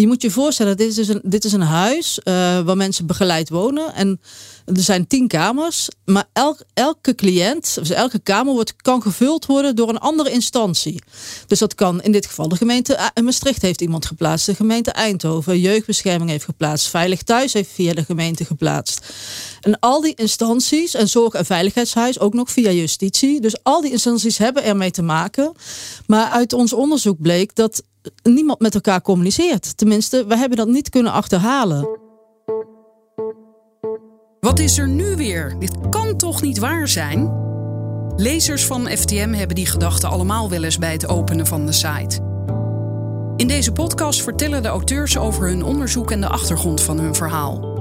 je moet je voorstellen, dit is dus een, dit is een huis uh, waar mensen begeleid wonen. En er zijn tien kamers. Maar elk, elke cliënt, dus elke kamer wordt, kan gevuld worden door een andere instantie. Dus dat kan in dit geval de gemeente uh, Maastricht heeft iemand geplaatst. De gemeente Eindhoven, Jeugdbescherming heeft geplaatst. Veilig Thuis heeft via de gemeente geplaatst. En al die instanties, en Zorg- en Veiligheidshuis ook nog via justitie. Dus al die instanties hebben ermee te maken. Maar uit ons onderzoek bleek dat niemand met elkaar communiceert. Tenminste, we hebben dat niet kunnen achterhalen. Wat is er nu weer? Dit kan toch niet waar zijn? Lezers van FTM hebben die gedachten allemaal wel eens bij het openen van de site. In deze podcast vertellen de auteurs over hun onderzoek en de achtergrond van hun verhaal.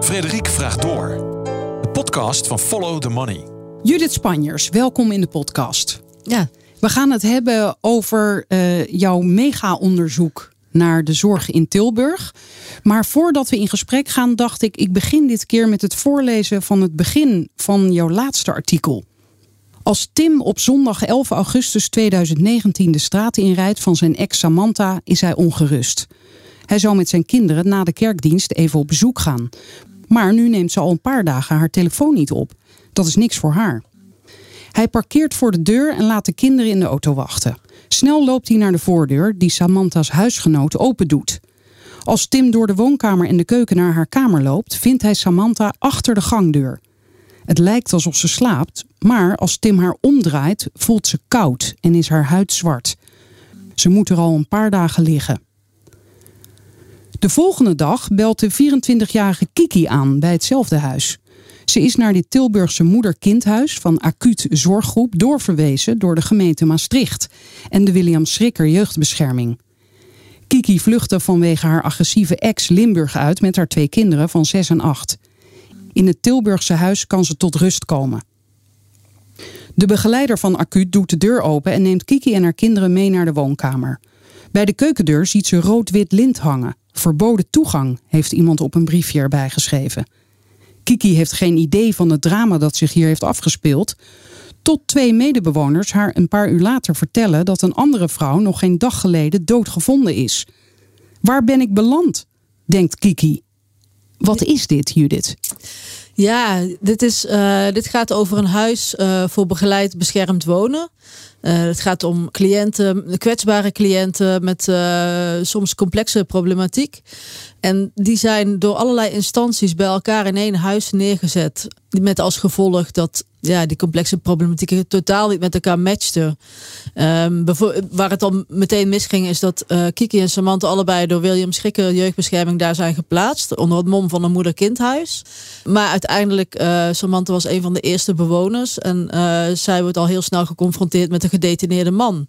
Frederik vraagt door. De podcast van Follow the Money. Judith Spanjers, welkom in de podcast. Ja. We gaan het hebben over uh, jouw mega-onderzoek naar de zorg in Tilburg. Maar voordat we in gesprek gaan, dacht ik, ik begin dit keer met het voorlezen van het begin van jouw laatste artikel. Als Tim op zondag 11 augustus 2019 de straat inrijdt van zijn ex Samantha, is hij ongerust. Hij zou met zijn kinderen na de kerkdienst even op bezoek gaan. Maar nu neemt ze al een paar dagen haar telefoon niet op. Dat is niks voor haar. Hij parkeert voor de deur en laat de kinderen in de auto wachten. Snel loopt hij naar de voordeur die Samantha's huisgenoot open doet. Als Tim door de woonkamer en de keuken naar haar kamer loopt, vindt hij Samantha achter de gangdeur. Het lijkt alsof ze slaapt, maar als Tim haar omdraait, voelt ze koud en is haar huid zwart. Ze moet er al een paar dagen liggen. De volgende dag belt de 24-jarige Kiki aan bij hetzelfde huis. Ze is naar dit Tilburgse moeder-kindhuis van acuut zorggroep doorverwezen door de gemeente Maastricht en de William Schrikker Jeugdbescherming. Kiki vluchtte vanwege haar agressieve ex Limburg uit met haar twee kinderen van 6 en 8. In het Tilburgse huis kan ze tot rust komen. De begeleider van Acuut doet de deur open en neemt Kiki en haar kinderen mee naar de woonkamer. Bij de keukendeur ziet ze rood-wit lint hangen. Verboden toegang, heeft iemand op een briefje erbij geschreven. Kiki heeft geen idee van het drama dat zich hier heeft afgespeeld. Tot twee medebewoners haar een paar uur later vertellen dat een andere vrouw nog geen dag geleden doodgevonden is. Waar ben ik beland? denkt Kiki. Wat is dit, Judith? Ja, dit, is, uh, dit gaat over een huis uh, voor begeleid beschermd wonen. Uh, het gaat om cliënten, kwetsbare cliënten met soms complexe problematiek. En die zijn door allerlei instanties bij elkaar in één huis neergezet. Met als gevolg dat ja, die complexe problematiek totaal niet met elkaar matchte. Um, waar het dan meteen misging is dat uh, Kiki en Samantha allebei door William Schrikker Jeugdbescherming daar zijn geplaatst. Onder het mom van een moeder-kindhuis. Maar uiteindelijk, uh, Samantha was een van de eerste bewoners. En uh, zij wordt al heel snel geconfronteerd met een gedetineerde man.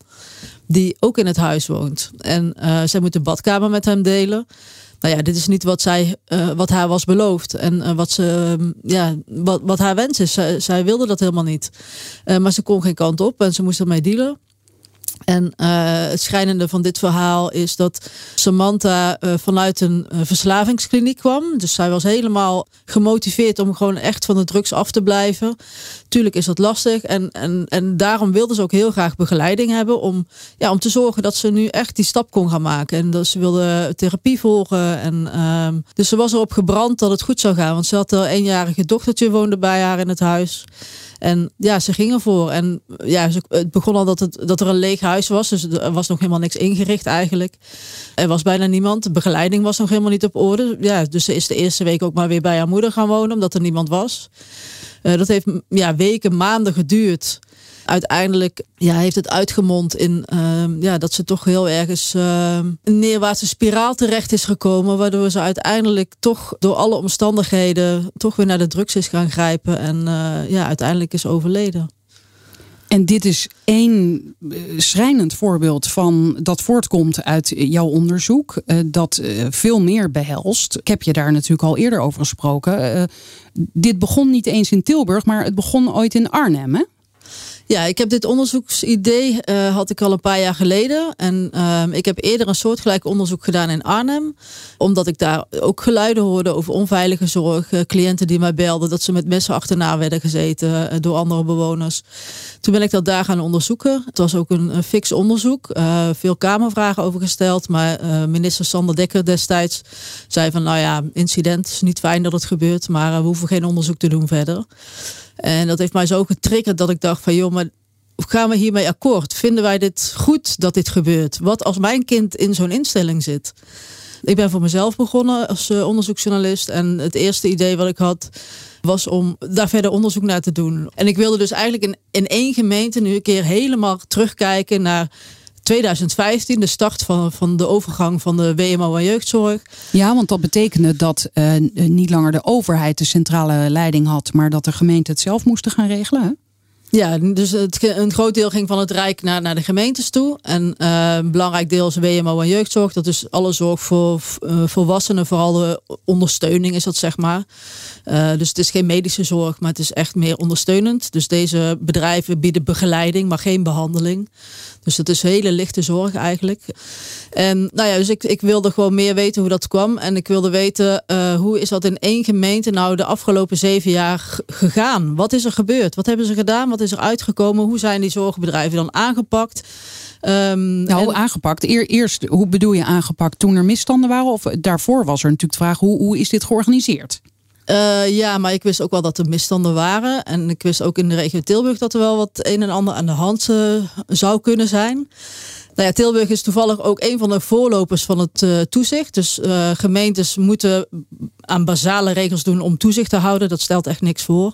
Die ook in het huis woont. En zij moet de badkamer met hem delen nou ja, dit is niet wat, zij, uh, wat haar was beloofd. En uh, wat, ze, uh, ja, wat, wat haar wens is. Zij, zij wilde dat helemaal niet. Eh, maar ze kon geen kant op en ze moest ermee dealen. En uh, het schrijnende van dit verhaal is dat Samantha uh, vanuit een uh, verslavingskliniek kwam. Dus zij was helemaal gemotiveerd om gewoon echt van de drugs af te blijven. Tuurlijk is dat lastig. En, en, en daarom wilde ze ook heel graag begeleiding hebben. Om, ja, om te zorgen dat ze nu echt die stap kon gaan maken. En dat ze wilde therapie volgen. En, uh, dus ze was erop gebrand dat het goed zou gaan. Want ze had een eenjarige dochtertje woonde bij haar in het huis. En ja, ze gingen voor. En ja, het begon al dat, het, dat er een leeg huis was. Dus er was nog helemaal niks ingericht eigenlijk. Er was bijna niemand. De begeleiding was nog helemaal niet op orde. Ja, dus ze is de eerste week ook maar weer bij haar moeder gaan wonen. Omdat er niemand was. Uh, dat heeft ja, weken, maanden geduurd uiteindelijk ja, heeft het uitgemond in uh, ja, dat ze toch heel ergens uh, een neerwaartse spiraal terecht is gekomen. Waardoor ze uiteindelijk toch door alle omstandigheden toch weer naar de drugs is gaan grijpen. En uh, ja, uiteindelijk is overleden. En dit is één schrijnend voorbeeld van dat voortkomt uit jouw onderzoek, dat veel meer behelst. Ik heb je daar natuurlijk al eerder over gesproken. dit begon niet eens in Tilburg, maar het begon ooit in Arnhem. Hè? Ja, ik heb dit onderzoeksidee uh, had ik al een paar jaar geleden. En uh, ik heb eerder een soortgelijk onderzoek gedaan in Arnhem. Omdat ik daar ook geluiden hoorde over onveilige zorg. Uh, cliënten die mij belden dat ze met messen achterna werden gezeten uh, door andere bewoners. Toen ben ik dat daar gaan onderzoeken. Het was ook een, een fix onderzoek. veel kamervragen over gesteld. Maar minister Sander Dekker destijds zei van nou ja, incident. Is niet fijn dat het gebeurt. Maar we hoeven geen onderzoek te doen verder. En dat heeft mij zo getriggerd dat ik dacht van joh, maar gaan we hiermee akkoord? Vinden wij dit goed dat dit gebeurt? Wat als mijn kind in zo'n instelling zit? Ik ben voor mezelf begonnen als uh, onderzoeksjournalist. En het eerste idee wat ik had was om daar verder onderzoek naar te doen. En ik wilde dus eigenlijk in, in één gemeente nu een keer helemaal terugkijken naar 2015, de start van, van de overgang van de WMO aan jeugdzorg. Ja, want dat betekende dat uh, niet langer de overheid de centrale leiding had, maar dat de gemeente het zelf moesten gaan regelen. Hè? Ja, dus het, een groot deel ging van het Rijk naar, naar de gemeentes toe. En uh, een belangrijk deel is WMO en jeugdzorg. Dat is alle zorg voor uh, volwassenen, vooral de ondersteuning is dat zeg maar. Uh, dus het is geen medische zorg, maar het is echt meer ondersteunend. Dus deze bedrijven bieden begeleiding, maar geen behandeling. Dus het is hele lichte zorg eigenlijk. En nou ja, dus ik, ik wilde gewoon meer weten hoe dat kwam. En ik wilde weten uh, hoe is dat in één gemeente nou de afgelopen zeven jaar gegaan? Wat is er gebeurd? Wat hebben ze gedaan? Wat is er uitgekomen? Hoe zijn die zorgbedrijven dan aangepakt? Um, nou, en... aangepakt. eerst, hoe bedoel je aangepakt? Toen er misstanden waren? Of daarvoor was er natuurlijk de vraag, hoe, hoe is dit georganiseerd? Uh, ja, maar ik wist ook wel dat er misstanden waren. En ik wist ook in de regio Tilburg dat er wel wat een en ander aan de hand uh, zou kunnen zijn. Nou ja, Tilburg is toevallig ook een van de voorlopers van het uh, toezicht. Dus gemeentes moeten aan basale regels doen om toezicht te houden. Dat stelt echt niks voor.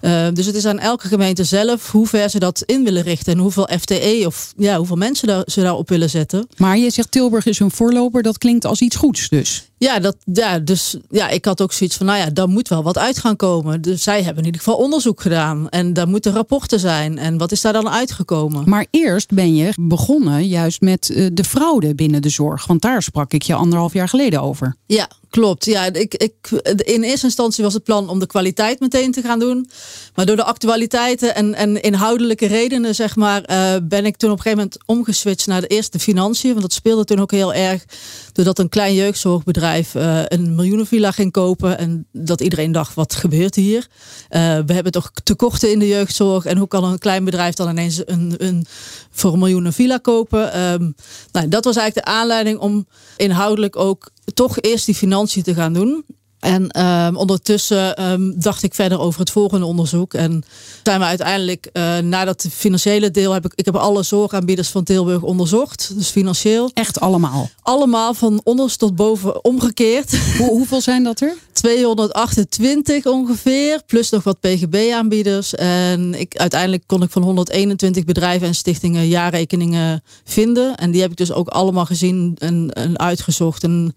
Uh, dus het is aan elke gemeente zelf hoe ver ze dat in willen richten. En hoeveel FTE of ja, hoeveel mensen daar, ze daarop willen zetten. Maar je zegt Tilburg is een voorloper. Dat klinkt als iets goeds dus. Ja, dat, ja, dus ja, ik had ook zoiets van, nou ja, daar moet wel wat uit gaan komen. Dus zij hebben in ieder geval onderzoek gedaan. En daar moeten rapporten zijn. En wat is daar dan uitgekomen? Maar eerst ben je begonnen juist met uh, de fraude binnen de zorg. Want daar sprak ik je anderhalf jaar geleden over. Ja, Klopt, ja. Ik, ik, in eerste instantie was het plan om de kwaliteit meteen te gaan doen. Maar door de actualiteiten en, en inhoudelijke redenen, zeg maar, uh, ben ik toen op een gegeven moment omgeswitcht naar de eerste financiën. Want dat speelde toen ook heel erg. Doordat een klein jeugdzorgbedrijf uh, een miljoenenvilla ging kopen. En dat iedereen dacht, wat gebeurt hier? Uh, we hebben toch tekorten in de jeugdzorg. En hoe kan een klein bedrijf dan ineens een, een voor een villa kopen? Um, nou, dat was eigenlijk de aanleiding om inhoudelijk ook toch eerst die financiën te gaan doen. En um, ondertussen um, dacht ik verder over het volgende onderzoek. En zijn we uiteindelijk, uh, nadat het financiële deel, heb ik, ik heb alle zorgaanbieders van Tilburg onderzocht. Dus financieel. Echt allemaal? Allemaal, van onderst tot boven omgekeerd. Hoe, hoeveel zijn dat er? 228 ongeveer, plus nog wat PGB-aanbieders. En ik, uiteindelijk kon ik van 121 bedrijven en stichtingen jaarrekeningen vinden. En die heb ik dus ook allemaal gezien en, en uitgezocht. En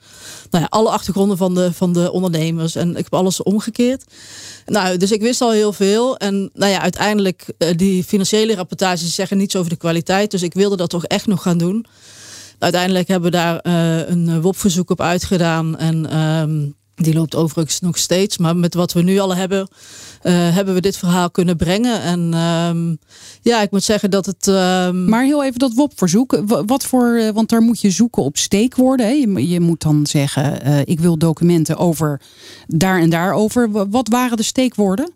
nou ja, alle achtergronden van de, van de ondernemers ondernemers. En ik heb alles omgekeerd. Nou, dus ik wist al heel veel. En nou ja, uiteindelijk, uh, die financiële rapportages zeggen niets over de kwaliteit. Dus ik wilde dat toch echt nog gaan doen. Uiteindelijk hebben we daar uh, een WOP-verzoek op uitgedaan. En um, die loopt overigens nog steeds. Maar met wat we nu al hebben, uh, hebben we dit verhaal kunnen brengen. En um, ja, ik moet zeggen dat het. Um... Maar heel even dat WOP-verzoek. Wat voor. Eh, want daar moet je zoeken op steekwoorden. Hè? Je, je moet dan zeggen: uh, ik wil documenten over daar en daarover. Wat waren de steekwoorden?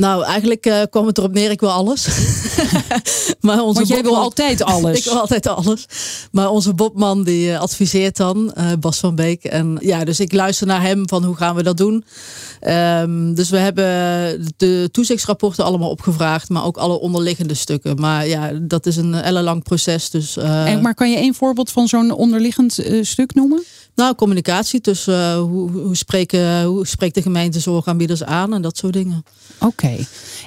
Nou, eigenlijk uh, kwam het erop neer, ik wil alles. maar onze Want jij wil altijd alles. ik wil altijd alles. Maar onze Bobman die uh, adviseert dan, uh, Bas van Beek. En ja, dus ik luister naar hem van hoe gaan we dat doen. Um, dus we hebben de toezichtsrapporten allemaal opgevraagd, maar ook alle onderliggende stukken. Maar ja, dat is een ellenlang proces. Dus, en, maar kan je één voorbeeld van zo'n onderliggend stuk noemen? Nou, communicatie tussen hoe, hoe, spreken, hoe spreekt de gemeente zorgaanbieders aan en dat soort dingen. Oké. Okay.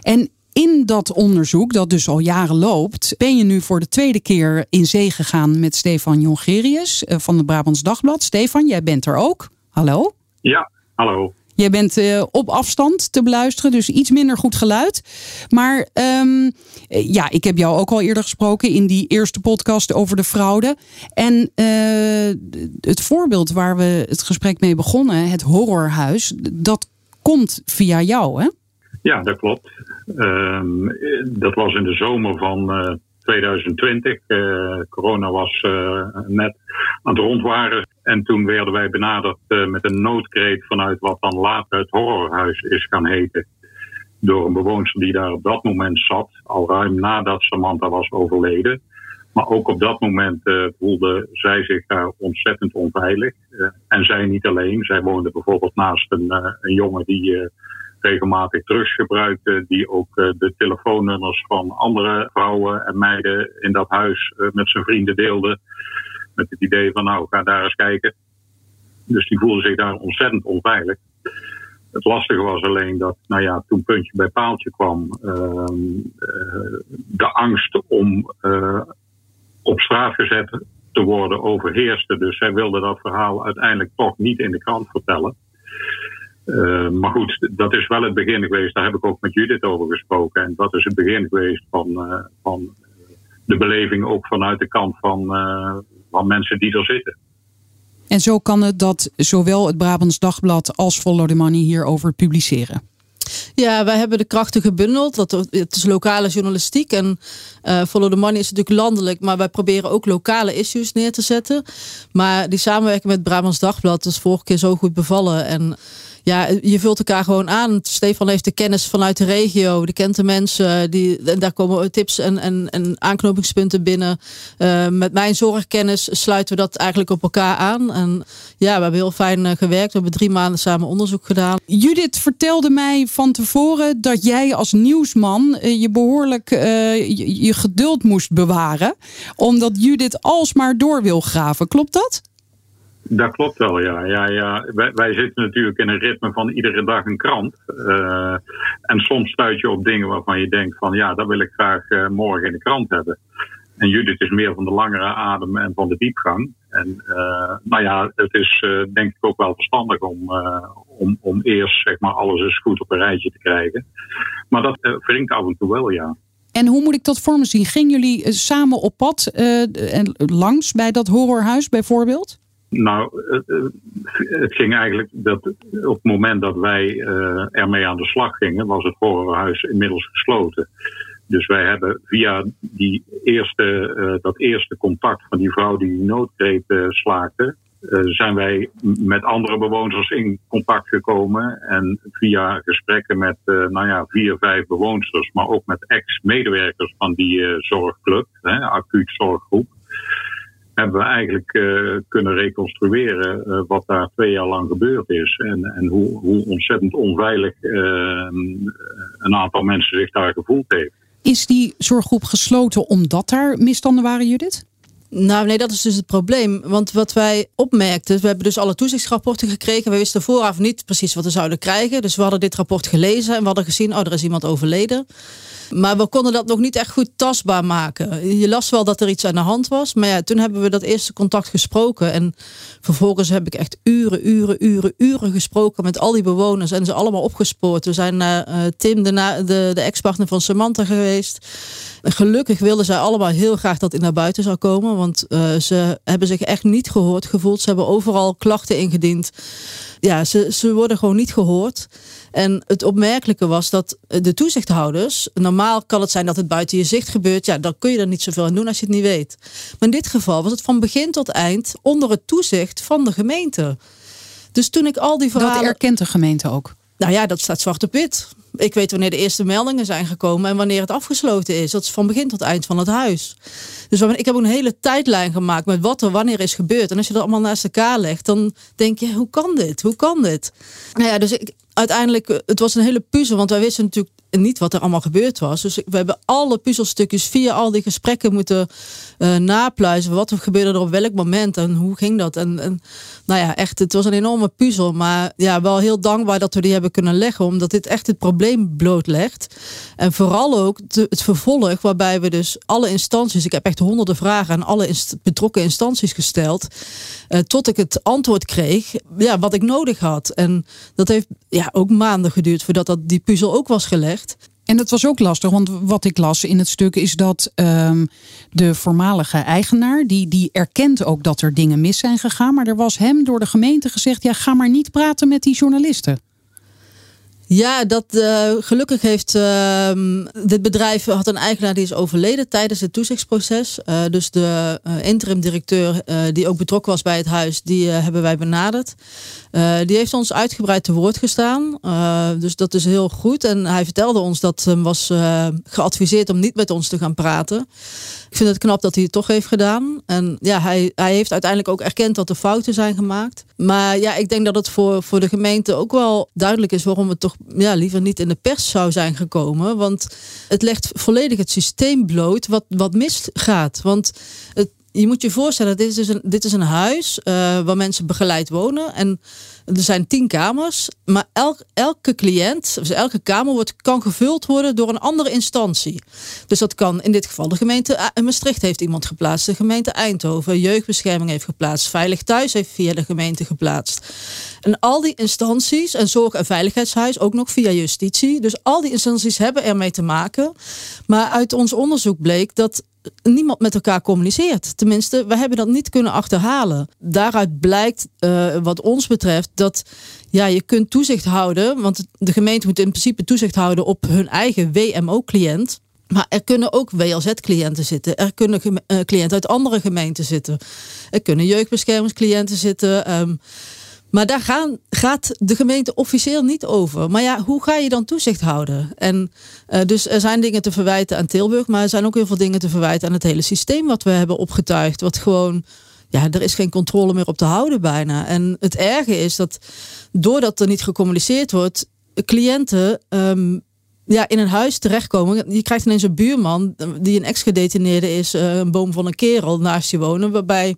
En in dat onderzoek, dat dus al jaren loopt, ben je nu voor de tweede keer in zee gegaan met Stefan Jongerius uh, van het Brabants Dagblad. Stefan, jij bent er ook. Hallo? Ja, hallo. Je bent uh, op afstand te beluisteren, dus iets minder goed geluid. Maar um, ja, ik heb jou ook al eerder gesproken in die eerste podcast over de fraude. En uh, het voorbeeld waar we het gesprek mee begonnen, het horrorhuis, dat komt via jou, hè? Ja, dat klopt. Ehm, dat was in de zomer van 2020. corona was net aan het rondwaren. En toen werden wij benaderd met een noodkreet vanuit wat dan later het horrorhuis is gaan heten door een bewoonster die daar op dat moment zat, al ruim nadat Samantha was overleden. Maar ook op dat moment voelde zij zich daar ontzettend onveilig. En zij niet alleen. Zij woonde bijvoorbeeld naast een, een jongen die regelmatig drugs gebruikte. Die ook de telefoonnummers van andere vrouwen en meiden in dat huis met zijn vrienden deelde. Met het idee van nou, ga daar eens kijken. Dus die voelde zich daar ontzettend onveilig. Het lastige was alleen dat, nou ja, toen puntje bij paaltje kwam, ehm, de angst om op straat gezet te worden overheerste. Dus zij wilde dat verhaal uiteindelijk toch niet in de krant vertellen. Uh, maar goed, dat is wel het begin geweest. Daar heb ik ook met Judith over gesproken. En dat is het begin geweest van, uh, van de beleving ook vanuit de kant van, uh, van mensen die er zitten. En zo kan het dat zowel het Brabants Dagblad als Follow the Money hierover publiceren. Ja, wij hebben de krachten gebundeld. Dat, het is lokale journalistiek. En uh, Follow the Money is natuurlijk landelijk. Maar wij proberen ook lokale issues neer te zetten. Maar die samenwerking met Brabants Dagblad is vorige keer zo goed bevallen. En ja, je vult elkaar gewoon aan. Stefan heeft de kennis vanuit de regio. Die kent de mensen. Die, en daar komen tips en, en, en aanknopingspunten binnen. Uh, met mijn zorgkennis sluiten we dat eigenlijk op elkaar aan. En ja, we hebben heel fijn uh, gewerkt. We hebben drie maanden samen onderzoek gedaan. Judith vertelde mij van tevoren dat jij als nieuwsman je behoorlijk je, je geduld moest bewaren. Omdat Judith alsmaar door wil graven. Klopt dat? Dat klopt wel, ja. ja, ja. Wij, zitten natuurlijk in een ritme van iedere dag een krant. Uh, en soms stuit je op dingen waarvan je denkt van ja, dat wil ik graag uh, morgen in de krant hebben. En Judith is meer van de langere adem en van de diepgang. En uh, nou ja, het is denk ik ook wel verstandig om, om, om eerst zeg maar alles eens goed op een rijtje te krijgen. Maar dat wringt af en toe wel, ja. En hoe moet ik dat voor me zien? Gingen jullie samen op pad en langs bij dat horrorhuis bijvoorbeeld? Nou, het ging eigenlijk dat op het moment dat wij uh, ermee aan de slag gingen, was het horrorhuis inmiddels gesloten. Dus wij hebben via die eerste, uh, dat eerste contact van die vrouw die die noodkreet uh, slaakte, zijn wij met andere bewoners in contact gekomen. En via gesprekken met nou ja, vier, vijf bewoonsters, maar ook met ex-medewerkers van die zorgclub, hè, acuut zorggroep hebben we eigenlijk uh, kunnen reconstrueren uh, wat daar twee jaar lang gebeurd is. En, en hoe, hoe ontzettend onveilig uh, een aantal mensen zich daar gevoeld heeft. Is die zorggroep gesloten omdat daar misstanden waren, Judith? Nou, nee, dat is dus het probleem. Want wat wij opmerkten, we hebben dus alle toezichtsrapporten gekregen. We wisten vooraf niet precies wat we zouden krijgen. Dus we hadden dit rapport gelezen en we hadden gezien, oh, er is iemand overleden. Maar we konden dat nog niet echt goed tastbaar maken. Je las wel dat er iets aan de hand was. Maar ja, toen hebben we dat eerste contact gesproken. En vervolgens heb ik echt uren, uren, uren, uren gesproken met al die bewoners. En ze allemaal opgespoord. We zijn naar uh, Tim, de, de, de ex-partner van Samantha geweest. Gelukkig wilden zij allemaal heel graag dat ik naar buiten zou komen. Want uh, ze hebben zich echt niet gehoord gevoeld. Ze hebben overal klachten ingediend. Ja, ze, ze worden gewoon niet gehoord. En het opmerkelijke was dat de toezichthouders, normaal kan het zijn dat het buiten je zicht gebeurt, ja, dan kun je er niet zoveel aan doen als je het niet weet. Maar in dit geval was het van begin tot eind onder het toezicht van de gemeente. Dus toen ik al die verhalen. Dat erkent de gemeente ook. Nou ja, dat staat zwart op wit. Ik weet wanneer de eerste meldingen zijn gekomen en wanneer het afgesloten is. Dat is van begin tot eind van het huis. Dus ik heb een hele tijdlijn gemaakt met wat er wanneer is gebeurd. En als je dat allemaal naast elkaar legt, dan denk je, hoe kan dit? Hoe kan dit? Nou ja, dus ik, uiteindelijk, eh, het was een hele puzzel, want wij wisten natuurlijk niet wat er allemaal gebeurd was. Dus we hebben alle puzzelstukjes via al die gesprekken moeten uh, napluizen. Wat er gebeurde er op welk moment en hoe ging dat? En, en, nou ja, echt, het was een enorme puzzel. Maar ja, wel heel dankbaar dat we die hebben kunnen leggen, omdat dit echt het probleem blootlegt. En vooral ook het vervolg, waarbij we dus alle instanties, ik heb echt honderden vragen aan alle betrokken instanties gesteld, uh, tot ik het antwoord kreeg, ja, wat ik nodig had. En dat heeft ja, ook maanden geduurd voordat dat die puzzel ook was gelegd. En dat was ook lastig, want wat ik las in het stuk is dat um, de voormalige eigenaar, die, die erkent ook dat er dingen mis zijn gegaan, maar er was hem door de gemeente gezegd, ja ga maar niet praten met die journalisten. Ja, dat uh, gelukkig heeft uh, dit bedrijf had een eigenaar die is overleden tijdens het toezichtsproces. Uh, dus de interim directeur die ook betrokken was bij het huis, die hebben wij benaderd. Die heeft ons uitgebreid te woord gestaan. dus dat is heel goed. En hij vertelde ons dat hem was geadviseerd om niet met ons te gaan praten. Ik vind het knap dat hij het toch heeft gedaan. En ja, hij, hij heeft uiteindelijk ook erkend dat er fouten zijn gemaakt. Maar ja, ik denk dat het voor, voor de gemeente ook wel duidelijk is waarom het toch ja, liever niet in de pers zou zijn gekomen. Want het legt volledig het systeem bloot wat, wat misgaat. Want het, je moet je voorstellen, dit is dus een, dit is een huis uh, waar mensen begeleid wonen. En er zijn tien kamers. Maar elk, elke cliënt, dus elke kamer wordt, kan gevuld worden door een andere instantie. Dus dat kan in dit geval de gemeente uh, Maastricht heeft iemand geplaatst. De gemeente Eindhoven, Jeugdbescherming heeft geplaatst. Veilig Thuis heeft via de gemeente geplaatst. En al die instanties, en Zorg- en Veiligheidshuis ook nog via justitie. Dus al die instanties hebben ermee te maken. Maar uit ons onderzoek bleek dat niemand met elkaar communiceert. Tenminste, we hebben dat niet kunnen achterhalen. Daaruit blijkt, uh, wat ons betreft, dat ja, je kunt toezicht houden. Want de gemeente moet in principe toezicht houden op hun eigen WMO-cliënt. Maar er kunnen ook WLZ-cliënten zitten. Er kunnen uh, cliënten uit andere gemeenten zitten. Er kunnen jeugdbeschermingscliënten zitten. Um, maar daar gaan, gaat de gemeente officieel niet over. Maar ja, hoe ga je dan toezicht houden? En uh, dus er zijn dingen te verwijten aan Tilburg, maar er zijn ook heel veel dingen te verwijten aan het hele systeem wat we hebben opgetuigd. Wat gewoon, ja, er is geen controle meer op te houden bijna. En het erge is dat doordat er niet gecommuniceerd wordt, cliënten um, ja, in een huis terechtkomen. Je krijgt ineens een buurman die een ex-gedetineerde is, uh, een boom van een kerel naast je wonen, waarbij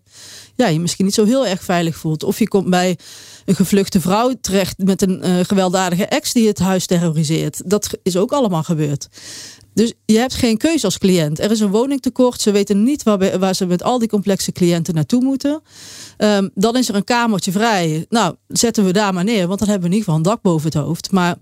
ja, je misschien niet zo heel erg veilig voelt. Of je komt bij een gevluchte vrouw terecht met een uh, gewelddadige ex die het huis terroriseert. Dat is ook allemaal gebeurd. Dus je hebt geen keuze als cliënt. Er is een woningtekort. Ze weten niet waar, waar ze met al die complexe cliënten naartoe moeten. Um, dan is er een kamertje vrij. Nou, zetten we daar maar neer. Want dan hebben we in ieder geval een dak boven het hoofd. Maar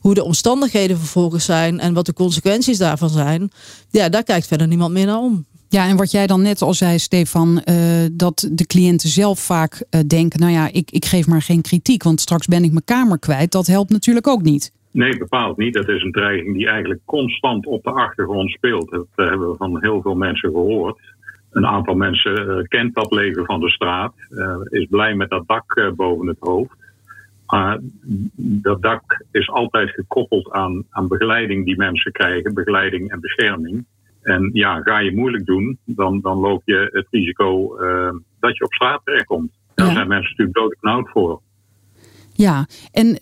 hoe de omstandigheden vervolgens zijn en wat de consequenties daarvan zijn, ja, daar kijkt verder niemand meer naar om. Ja, en wat jij dan net al zei, Stefan, uh, dat de cliënten zelf vaak uh, denken: nou ja, ik, ik geef maar geen kritiek, want straks ben ik mijn kamer kwijt. Dat helpt natuurlijk ook niet. Nee, bepaald niet. Dat is een dreiging die eigenlijk constant op de achtergrond speelt. Dat uh, hebben we van heel veel mensen gehoord. Een aantal mensen kent dat leven van de straat, is blij met dat dak boven het hoofd. Maar dat dak is altijd gekoppeld aan, aan begeleiding die mensen krijgen, begeleiding en bescherming. En ja, ga je moeilijk doen, dan, dan loop je het risico uh, dat je op straat terechtkomt. Daar ja. zijn mensen natuurlijk doodknauwd voor. Ja, en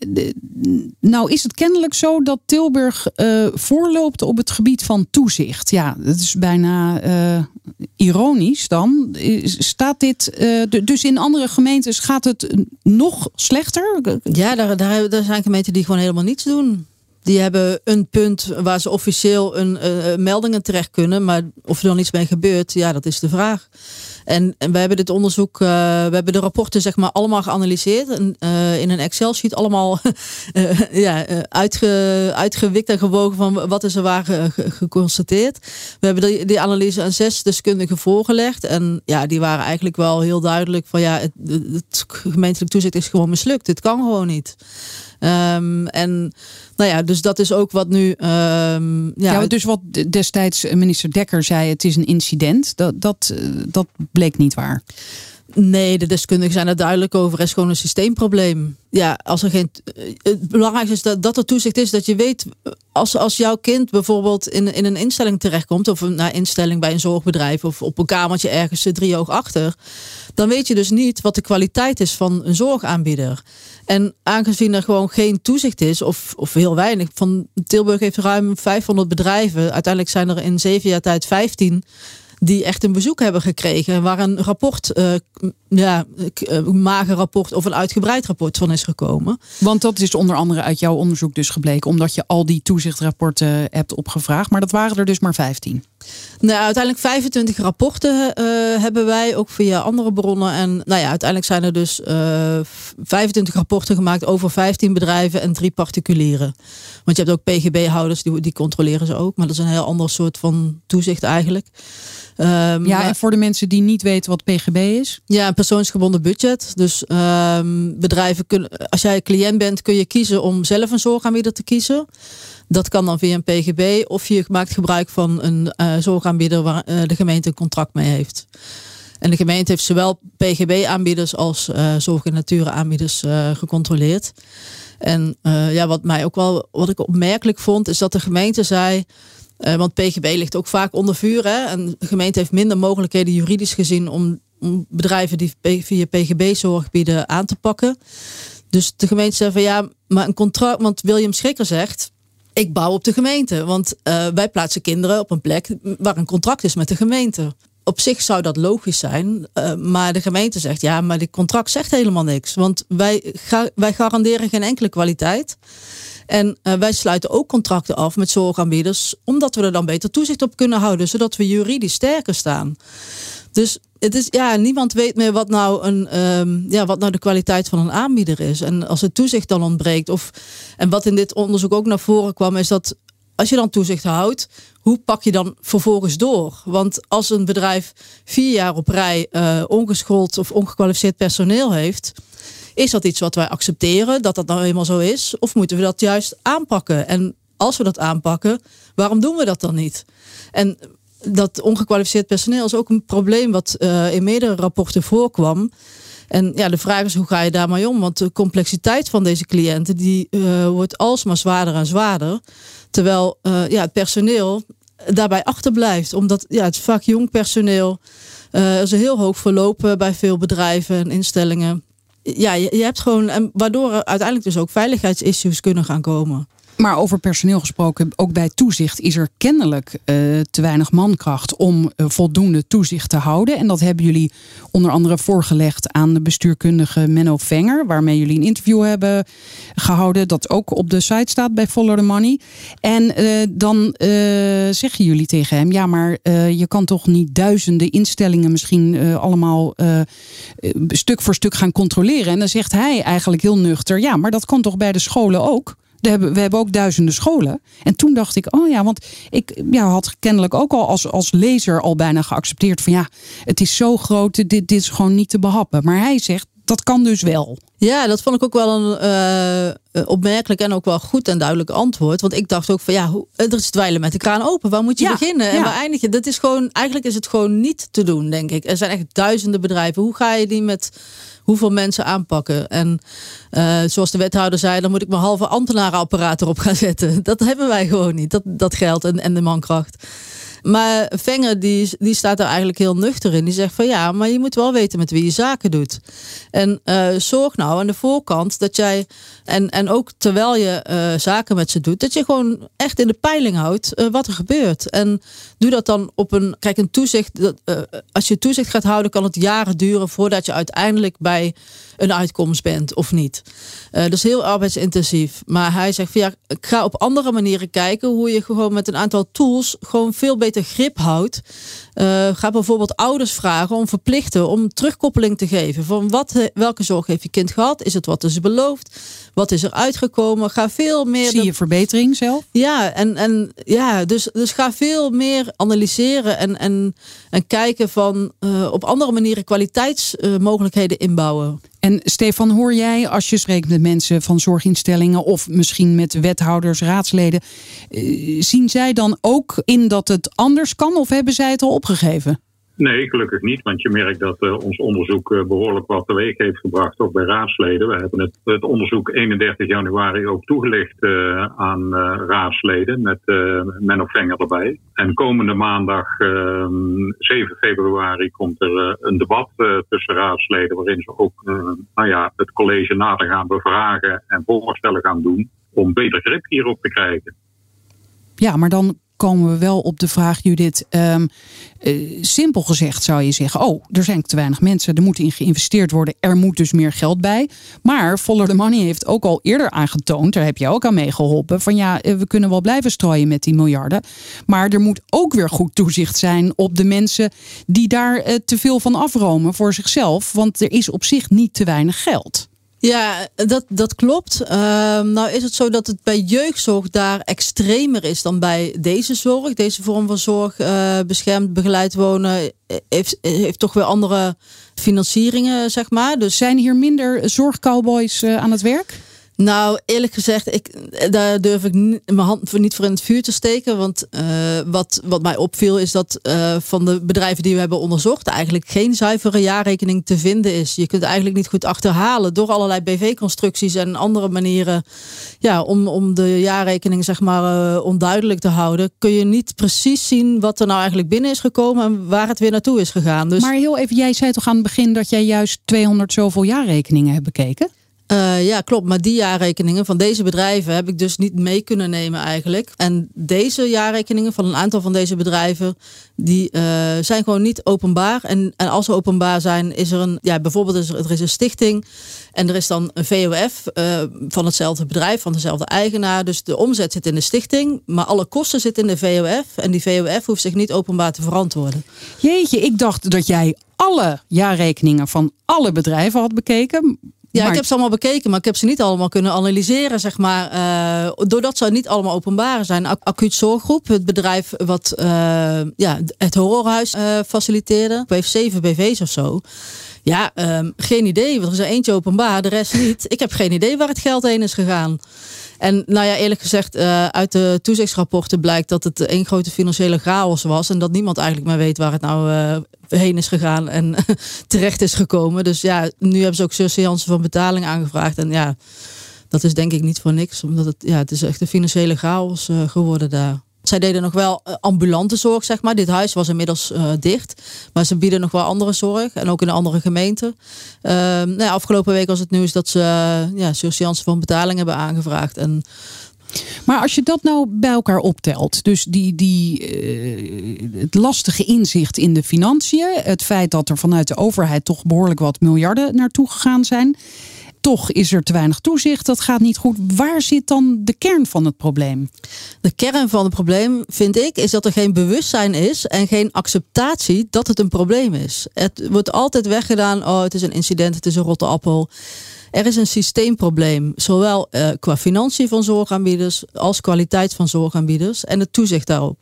nou is het kennelijk zo dat Tilburg uh, voorloopt op het gebied van toezicht. Ja, dat is bijna uh, ironisch dan. Staat dit, uh, dus in andere gemeentes gaat het nog slechter? Ja, daar, daar, daar zijn gemeenten die gewoon helemaal niets doen. Die hebben een punt waar ze officieel een, uh, meldingen terecht kunnen. Maar of er dan iets mee gebeurt, ja, dat is de vraag. En, en we hebben dit onderzoek, uh, we hebben de rapporten zeg maar allemaal geanalyseerd. En, uh, in een Excel-sheet allemaal ja, uitge, uitgewikt en gewogen van wat is er waar geconstateerd. We hebben die, die, analyse aan zes deskundigen voorgelegd. En ja, die waren eigenlijk wel heel duidelijk van ja, het, het gemeentelijk toezicht is gewoon mislukt. Dit kan gewoon niet. Um, en nou ja, dus dat is ook wat nu. Um, ja, ja, dus wat destijds minister Dekker zei: het is een incident. Dat, dat, dat bleek niet waar. Nee, de deskundigen zijn er duidelijk over. Het is gewoon een systeemprobleem. Ja, als er geen. Het belangrijkste is dat, dat er toezicht is dat je weet. Als, als jouw kind bijvoorbeeld in, in een instelling terechtkomt. of een nou, instelling bij een zorgbedrijf. of op een kamertje ergens drie oog achter. dan weet je dus niet wat de kwaliteit is van een zorgaanbieder. En aangezien er gewoon geen toezicht is, of, of heel weinig. Van Tilburg heeft ruim 500 bedrijven. Uiteindelijk zijn er in zeven jaar tijd 15 die echt een bezoek hebben gekregen. Waar een rapport, uh, ja, een mager rapport of een uitgebreid rapport van is gekomen. Want dat is onder andere uit jouw onderzoek dus gebleken. Omdat je al die toezichtrapporten hebt opgevraagd. Maar dat waren er dus maar 15. Nou, uiteindelijk 25 rapporten uh, hebben wij, ook via andere bronnen. En nou ja, uiteindelijk zijn er dus uh, eh, 25 rapporten gemaakt over 15 bedrijven en drie particulieren. Want je hebt ook PGB-houders, die, die controleren ze ook. Maar dat is een heel ander soort van toezicht eigenlijk. Um, ja, en voor de mensen die niet weten wat PGB is? Ja, een persoonsgebonden budget. Dus um, bedrijven kunnen, als jij cliënt bent, kun je kiezen om zelf een zorgaanbieder te kiezen. Dat kan dan via een PGB of je maakt gebruik van een uh, zorgaanbieder waar uh, de gemeente een contract mee heeft. En de gemeente heeft zowel PGB-aanbieders als uh, zorg- en natuuraaanbieders gecontroleerd. En ja, wat mij ook wel, wat ik opmerkelijk vond, is dat de gemeente zei. want PGB ligt ook vaak onder vuur. Hè? En de gemeente heeft minder mogelijkheden juridisch gezien om, om bedrijven die via PGB zorg bieden aan te pakken. Dus de gemeente zei van ja, maar een contract, want William Schrikker zegt ik bouw op de gemeente. Want uh, wij plaatsen kinderen op een plek waar een contract is met de gemeente. Op zich zou dat logisch zijn, uh, maar de gemeente zegt ja, maar dit contract zegt helemaal niks. Want wij, wij garanderen geen enkele kwaliteit. En uh, wij sluiten ook contracten af met zorgaanbieders, omdat we er dan beter toezicht op kunnen houden, zodat we juridisch sterker staan. Dus het is, ja, niemand weet meer wat nou, een, um, ja, wat nou de kwaliteit van een aanbieder is. En als het toezicht dan ontbreekt. Of, en wat in dit onderzoek ook naar voren kwam, is dat als je dan toezicht houdt, hoe pak je dan vervolgens door? Want als een bedrijf vier jaar op rij uh, ongeschoold of ongekwalificeerd personeel heeft, is dat iets wat wij accepteren, dat dat nou eenmaal zo is? Of moeten we dat juist aanpakken? En als we dat aanpakken, waarom doen we dat dan niet? En dat ongekwalificeerd personeel is ook een probleem wat uh, in meerdere rapporten voorkwam. En ja, de vraag is hoe ga je daarmee om? Want de complexiteit van deze cliënten die uh, wordt alsmaar zwaarder en zwaarder. Terwijl uh, ja, het personeel daarbij achterblijft. Omdat ja, het vaak jong personeel. Is heel hoog verlopen bij veel bedrijven en instellingen. Ja, je, je hebt gewoon. En waardoor er uiteindelijk dus ook veiligheidsissues kunnen gaan komen. Maar over personeel gesproken, ook bij toezicht is er kennelijk uh, te weinig mankracht om uh, voldoende toezicht te houden. En dat hebben jullie onder andere voorgelegd aan de bestuurkundige Menno Venger, waarmee jullie een interview hebben gehouden, dat ook op de site staat bij Follow the Money. En uh, dan zeggen jullie tegen hem, ja, maar je kan toch niet duizenden instellingen misschien allemaal stuk voor stuk gaan controleren. En dan zegt hij eigenlijk heel nuchter, ja, maar dat kan toch bij de scholen ook? We hebben, ook duizenden scholen. En toen dacht ik, oh ja, want ik ja, had kennelijk ook al als, als lezer al bijna geaccepteerd van ja, het is zo groot, dit, dit is gewoon niet te behappen. Maar hij zegt, dat kan dus wel. Ja, dat vond ik ook wel een uh, opmerkelijk en ook wel goed en duidelijk antwoord. Want ik dacht ook van ja, er is dweilen met de kraan open. Waar moet je beginnen? En waar eindig je? Dat is gewoon, eigenlijk is het gewoon niet te doen, denk ik. Er zijn echt duizenden bedrijven. Hoe ga je die met hoeveel mensen aanpakken. En uh, zoals de wethouder zei, dan moet ik mijn halve ambtenarenapparaat erop gaan zetten. Dat hebben wij gewoon niet, dat, dat geld en, en de mankracht. Maar Venger die, die staat er eigenlijk heel nuchter in. Die zegt van ja, maar je moet wel weten met wie je zaken doet. En uh, zorg nou aan de voorkant dat jij, en, en ook terwijl je uh, zaken met ze doet, dat je gewoon echt in de peiling houdt uh, wat er gebeurt. En doe dat dan op een, kijk, een toezicht, dat, als je toezicht gaat houden, kan het jaren duren voordat je uiteindelijk bij een uitkomst bent of niet. Dat is heel arbeidsintensief. Maar hij zegt van ja, ga op andere manieren kijken hoe je gewoon met een aantal tools gewoon veel beter grip houdt. Uh, ga bijvoorbeeld ouders vragen om verplichten om terugkoppeling te geven. Van wat, welke zorg heeft je kind gehad? Is het wat is beloofd? Wat is er uitgekomen? Ga veel meer. Zie je verbetering zelf? Ja, en, en ja, dus, dus ga veel meer analyseren en, en, en kijken van uh, op andere manieren kwaliteitsmogelijkheden inbouwen. En Stefan, hoor jij als je spreekt met mensen van zorginstellingen of misschien met wethouders, raadsleden, uh, zien zij dan ook in dat het anders kan of hebben zij het al opgegeven? Nee, gelukkig niet, want je merkt dat uh, ons onderzoek uh, behoorlijk wat teweeg heeft gebracht, ook bij raadsleden. We hebben het, het onderzoek 31 januari ook toegelicht uh, aan raadsleden met Menno Venger erbij. En komende maandag, 7 ehm, februari, komt er een debat tussen raadsleden waarin ze ook nou ja, het college nader gaan bevragen en voorstellen gaan doen om beter grip hierop te krijgen. Ja, maar dan komen we wel op de vraag, Judith. Um, simpel gezegd zou je zeggen: Oh, er zijn te weinig mensen, er moet in geïnvesteerd worden, er moet dus meer geld bij. Maar Follow the Money heeft ook al eerder aangetoond, daar heb je ook aan meegeholpen, van ja, we kunnen wel blijven strooien met die miljarden. Maar er moet ook weer goed toezicht zijn op de mensen die daar te veel van afromen voor zichzelf. Want er is op zich niet te weinig geld. Ja, dat, dat klopt. Ehm, nou is het zo dat het bij jeugdzorg daar extremer is dan bij deze zorg. Deze vorm van zorg, uh, beschermd, begeleid wonen, heeft, heeft toch weer andere financieringen, zeg maar. Dus zijn hier minder zorgcowboys uh, aan het werk? Nou, eerlijk gezegd, ik, daar durf ik mijn hand niet voor in het vuur te steken. Want uh, wat, wat mij opviel is dat uh, van de bedrijven die we hebben onderzocht, eigenlijk geen zuivere jaarrekening te vinden is. Je kunt eigenlijk niet goed achterhalen door allerlei BV-constructies en andere manieren. Ja, om, om de jaarrekening zeg maar onduidelijk te houden, kun je niet precies zien wat er nou eigenlijk binnen is gekomen en waar het weer naartoe is gegaan. Dus... Maar heel even, jij zei toch aan het begin dat jij juist 200 zoveel jaarrekeningen hebt bekeken? Uh, ja, klopt. Maar die jaarrekeningen van deze bedrijven heb ik dus niet mee kunnen nemen eigenlijk. En deze jaarrekeningen van een aantal van deze bedrijven, die uh, zijn gewoon niet openbaar. En, en als ze openbaar zijn, is er een, ja, bijvoorbeeld is er, is een stichting en er is dan een VOF uh, van hetzelfde bedrijf, van dezelfde eigenaar. Dus de omzet zit in de stichting, maar alle kosten zitten in de VOF. En die VOF hoeft zich niet openbaar te verantwoorden. Jeetje, ik dacht dat jij alle jaarrekeningen van alle bedrijven had bekeken. Ja, ik heb ze allemaal bekeken, maar ik heb ze niet allemaal kunnen analyseren, zeg maar. Uh, doordat ze niet allemaal openbaar zijn. Acuut Zorggroep, het bedrijf wat uh, ja, het horrorhuis uh, faciliteerde. heeft zeven BV's of zo. Ja, um, geen idee. Want er is er eentje openbaar, de rest niet. Ik heb geen idee waar het geld heen is gegaan. En nou ja, eerlijk gezegd, uh, uit de toezichtsrapporten blijkt dat het één grote financiële chaos was. En dat niemand eigenlijk meer weet waar het nou uh, heen is gegaan en terecht is gekomen. Dus ja, nu hebben ze ook surseance van betaling aangevraagd. En ja, dat is denk ik niet voor niks. Omdat het, ja, het is echt een financiële chaos uh, geworden daar. Zij deden nog wel ambulante zorg, zeg maar. Dit huis was inmiddels uh, dicht. Maar ze bieden nog wel andere zorg. En ook in andere gemeente. Uh, nou ja, afgelopen week was het nieuws dat ze uh, ja, van betaling hebben aangevraagd. En maar als je dat nou bij elkaar optelt, dus die, die, het lastige inzicht in de financiën, het feit dat er vanuit de overheid toch behoorlijk wat miljarden naartoe gegaan zijn, toch is er te weinig toezicht, dat gaat niet goed. Waar zit dan de kern van het probleem? De kern van het probleem, vind ik, is dat er geen bewustzijn is en geen acceptatie dat het een probleem is. Het wordt altijd weggedaan, oh het is een incident, het is een rotte appel. Er is een systeemprobleem, zowel uh, qua financiën van zorgaanbieders als kwaliteit van zorgaanbieders en het toezicht daarop.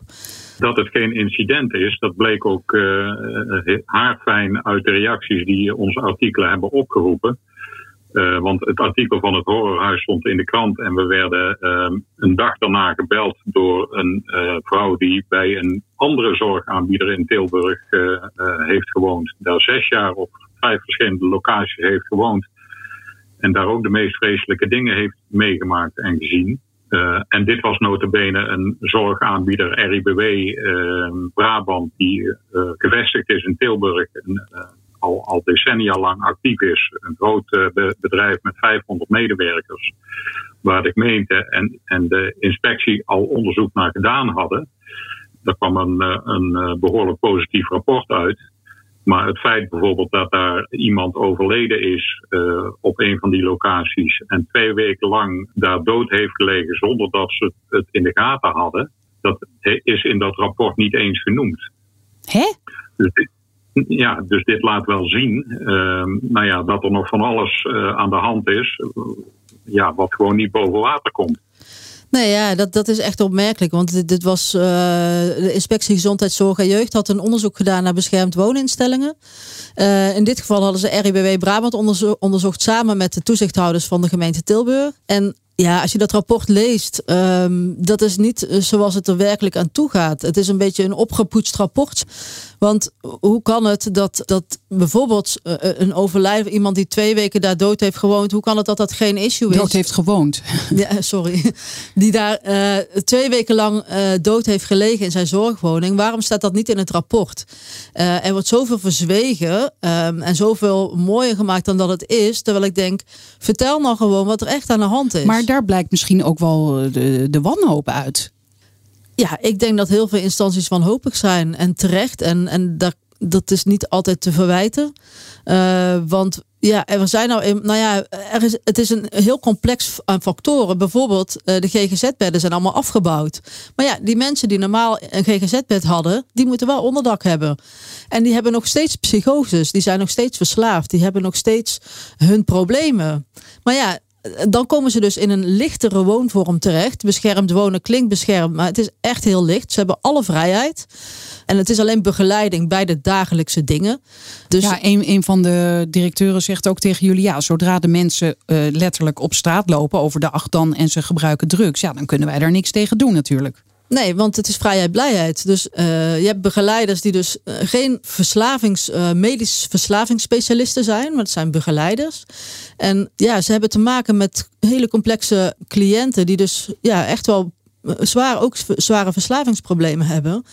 Dat het geen incident is, dat bleek ook uh, haarfijn uit de reacties die onze artikelen hebben opgeroepen. Uh, want het artikel van het horrorhuis stond in de krant en we werden uh, een dag daarna gebeld door een uh, vrouw die bij een andere zorgaanbieder in Tilburg heeft gewoond. Daar zes jaar op vijf verschillende locaties heeft gewoond. En daar ook de meest vreselijke dingen heeft meegemaakt en gezien. en dit was notabene een zorgaanbieder RIBW Brabant die gevestigd is in Tilburg. Al, al decennia lang actief is. Een groot uh, bedrijf met 500 medewerkers. Waar de gemeente en, en de inspectie al onderzoek naar gedaan hadden. Daar kwam een, eh, een eh, behoorlijk positief rapport uit. Maar het feit bijvoorbeeld dat daar iemand overleden is uh, op een van die locaties en twee weken lang daar dood heeft gelegen zonder dat ze het in de gaten hadden, dat is in dat rapport niet eens genoemd. Hè? Dus ja, dus dit laat wel zien uh, nou ja, dat er nog van alles uh, aan de hand is. ja, wat gewoon niet boven water komt. Nee, ja, dat, dat is echt opmerkelijk. Want dit, was uh, de Inspectie Gezondheidszorg en Jeugd had een onderzoek gedaan naar beschermd wooninstellingen. In dit geval hadden ze RIBW Brabant onderzo onderzocht samen met de toezichthouders van de gemeente Tilburg. En ja, als je dat rapport leest, um, dat is niet zoals het er werkelijk aan toe gaat. Het is een beetje een opgepoetst rapport. Want hoe kan het dat, dat bijvoorbeeld uh, een overlijden, iemand die twee weken daar dood heeft gewoond, hoe kan het dat dat geen issue is? Dood heeft gewoond. Ja, sorry. Die daar uh, twee weken lang uh, dood heeft gelegen in zijn zorgwoning. Waarom staat dat niet in het rapport? er wordt zoveel verzwegen um, en zoveel mooier gemaakt dan dat het is. Terwijl ik denk, vertel nou gewoon wat er echt aan de hand is. Maar daar blijkt misschien ook wel de, de wanhoop uit. Ja, ik denk dat heel veel instanties wanhopig zijn en terecht. En, en dat, dat is niet altijd te verwijten. Uh, want ja, er zijn nou, nou ja, er is, het is een heel complex aan factoren. Bijvoorbeeld, uh, de GGZ-bedden zijn allemaal afgebouwd. Maar ja, die mensen die normaal een GGZ-bed hadden, die moeten wel onderdak hebben. En die hebben nog steeds psychoses, die zijn nog steeds verslaafd, die hebben nog steeds hun problemen. Maar ja, dan komen ze dus in een lichtere woonvorm terecht. Beschermd wonen klinkt beschermd, maar het is echt heel licht. Ze hebben alle vrijheid. En het is alleen begeleiding bij de dagelijkse dingen. Dus ja, een, een van de directeuren zegt ook tegen jullie: ja, zodra de mensen uh, letterlijk op straat lopen over de dan en ze gebruiken drugs, ja, dan kunnen wij daar niks tegen doen natuurlijk. Nee, want het is vrijheid, blijheid. Dus uh, je hebt begeleiders die dus uh, geen verslavings, uh, medisch verslavingsspecialisten zijn, maar het zijn begeleiders. En ja, ze hebben te maken met hele complexe cliënten die dus ja, echt wel zwaar, ook zware verslavingsproblemen hebben.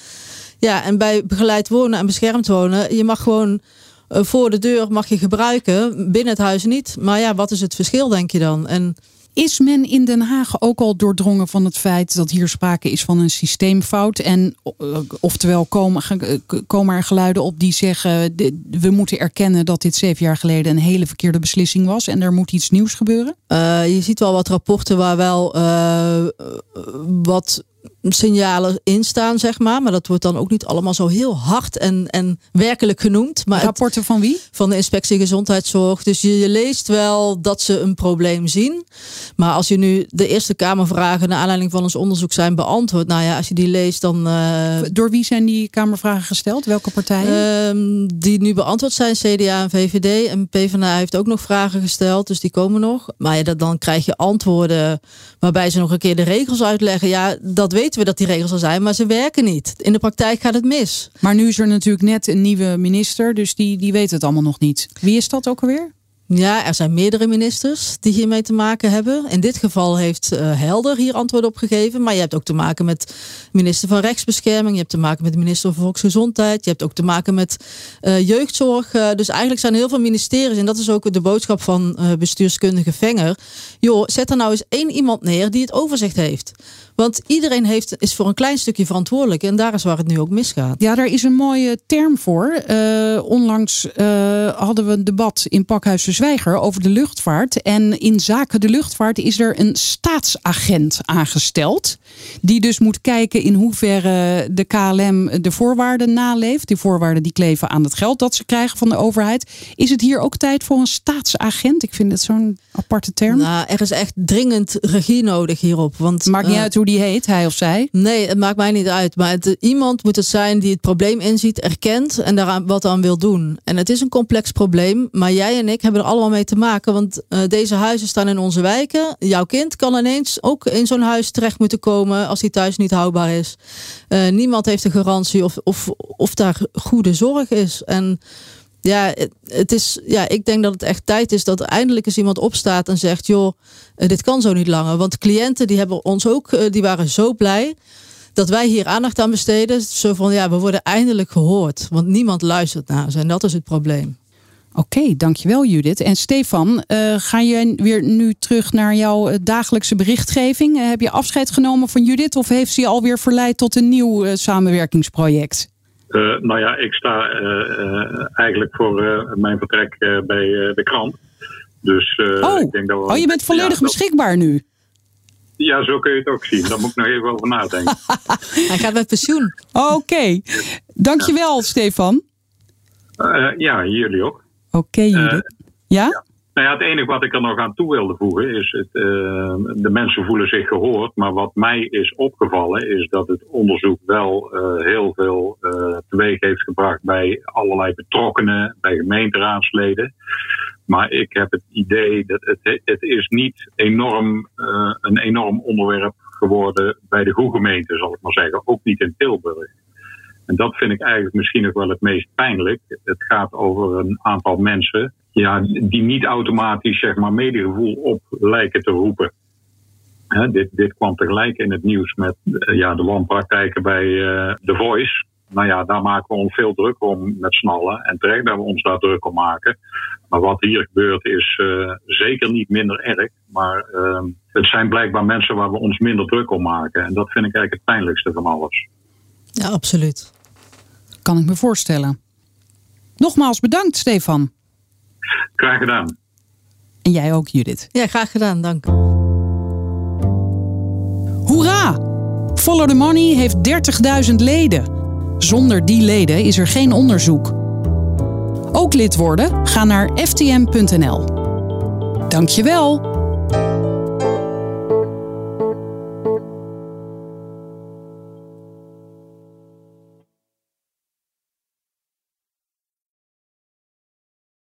Ja, en bij begeleid wonen en beschermd wonen, je mag gewoon voor de deur mag je gebruiken, binnen het huis niet. Maar ja, wat is het verschil, denk je dan? En is men in Den Haag ook al doordrongen van het feit dat hier sprake is van een systeemfout? En uh, oftewel komen, komen er geluiden op die zeggen: we moeten erkennen dat dit zeven jaar geleden een hele verkeerde beslissing was en er moet iets nieuws gebeuren? Uh, je ziet wel wat rapporten waar wel uh, wat signalen instaan, zeg maar. Maar dat wordt dan ook niet allemaal zo heel hard en, en werkelijk genoemd. Maar Rapporten van wie? Van de inspectie gezondheidszorg. Dus je, je, leest wel dat ze een probleem zien. Maar als je nu de Eerste Kamervragen naar aanleiding van ons onderzoek zijn beantwoord. Nou ja, als je die leest dan... Uh, Door wie zijn die Kamervragen gesteld? Welke partijen? Uh, die nu beantwoord zijn, CDA en VVD. En PvdA heeft ook nog vragen gesteld, dus die komen nog. Maar ja, dat, dan krijg je antwoorden waarbij ze nog een keer de regels uitleggen. Ja, dat weten we dat die regels er zijn, maar ze werken niet. In de praktijk gaat het mis. Maar nu is er natuurlijk net een nieuwe minister, dus die, die weet het allemaal nog niet. Wie is dat ook alweer? Ja, er zijn meerdere ministers die hiermee te maken hebben. In dit geval heeft uh, Helder hier antwoord op gegeven. Maar je hebt ook te maken met minister van Rechtsbescherming. Je hebt te maken met de minister van Volksgezondheid. Je hebt ook te maken met uh, jeugdzorg. Uh, dus eigenlijk zijn er heel veel ministeries. En dat is ook de boodschap van bestuurskundige Venger. Joh, zet er nou eens één iemand neer die het overzicht heeft. Want iedereen heeft, is voor een klein stukje verantwoordelijk. En daar is waar het nu ook misgaat. Ja, daar is een mooie term voor. Uh, onlangs uh, hadden we een debat in Pakhuis de Zwijger over de luchtvaart. En in zaken de luchtvaart is er een staatsagent aangesteld. Die dus moet kijken in hoeverre de KLM de voorwaarden naleeft. Die voorwaarden die kleven aan het geld dat ze krijgen van de overheid. Is het hier ook tijd voor een staatsagent? Ik vind het zo'n aparte term. Nou, er is echt dringend regie nodig hierop. Want, Maakt niet uh, uit hoe die heet, hij of zij? Nee, het maakt mij niet uit. Maar het, iemand moet het zijn die het probleem inziet, erkent en daar wat aan wil doen. En het is een complex probleem, maar jij en ik hebben er allemaal mee te maken. Want uh, deze huizen staan in onze wijken. Jouw kind kan ineens ook in zo'n huis terecht moeten komen als hij thuis niet houdbaar is. Uh, niemand heeft een garantie of, of, of daar goede zorg is. En ja, het is, ja, ik denk dat het echt tijd is dat er eindelijk eens iemand opstaat en zegt: joh, eh, dit kan zo niet langer. Want cliënten die hebben ons ook, eh, die waren zo blij dat wij hier aandacht aan besteden. Zo van ja, we worden eindelijk gehoord. Want niemand luistert naar ze. En dat is het probleem. Oké, dankjewel Judith. En Stefan, uh, ga je weer nu terug naar jouw dagelijkse berichtgeving? Heb je afscheid genomen van Judith of heeft ze je alweer verleid tot een nieuw samenwerkingsproject? Uh, nou ja, ik sta uh, uh, eigenlijk voor mijn vertrek bij de krant. Dus oh. ik denk dat we, oh, je bent volledig ja, beschikbaar nu? Ja, zo kun je het ook zien. Daar moet ik nog even over nadenken. Hij gaat met pensioen. Oké. Okay. Dankjewel, Stefan. ja, jullie ook. Oké, okay, ja? ja? Nou ja, het enige wat ik er nog aan toe wilde voegen is, het, uh, de mensen voelen zich gehoord, maar wat mij is opgevallen is dat het onderzoek wel uh, heel veel uh, teweeg heeft gebracht bij allerlei betrokkenen, bij gemeenteraadsleden. Maar ik heb het idee dat het, het is niet enorm, een enorm onderwerp geworden bij de goede gemeente, zal ik maar zeggen. Ook niet in Tilburg. En dat vind ik eigenlijk misschien nog wel het meest pijnlijk. Het gaat over een aantal mensen ja, die niet automatisch zeg maar, medegevoel op lijken te roepen. dit, dit kwam tegelijk in het nieuws met uh, ja, de wanpraktijken bij uh, The Voice. nou ja, daar maken we ons veel druk om met z'n allen. En terecht dat we ons daar druk om maken. Maar wat hier gebeurt is uh, zeker niet minder erg. Maar uh, het zijn blijkbaar mensen waar we ons minder druk om maken. En dat vind ik eigenlijk het pijnlijkste van alles. Ja, absoluut. Kan ik me voorstellen. Nogmaals bedankt, Stefan. Graag gedaan. En jij ook, Judith. Ja, graag gedaan. Dank. Hoera! Follow the Money heeft 30.000 leden. Zonder die leden is er geen onderzoek. Ook lid worden? Ga naar ftm.nl. Dankjewel.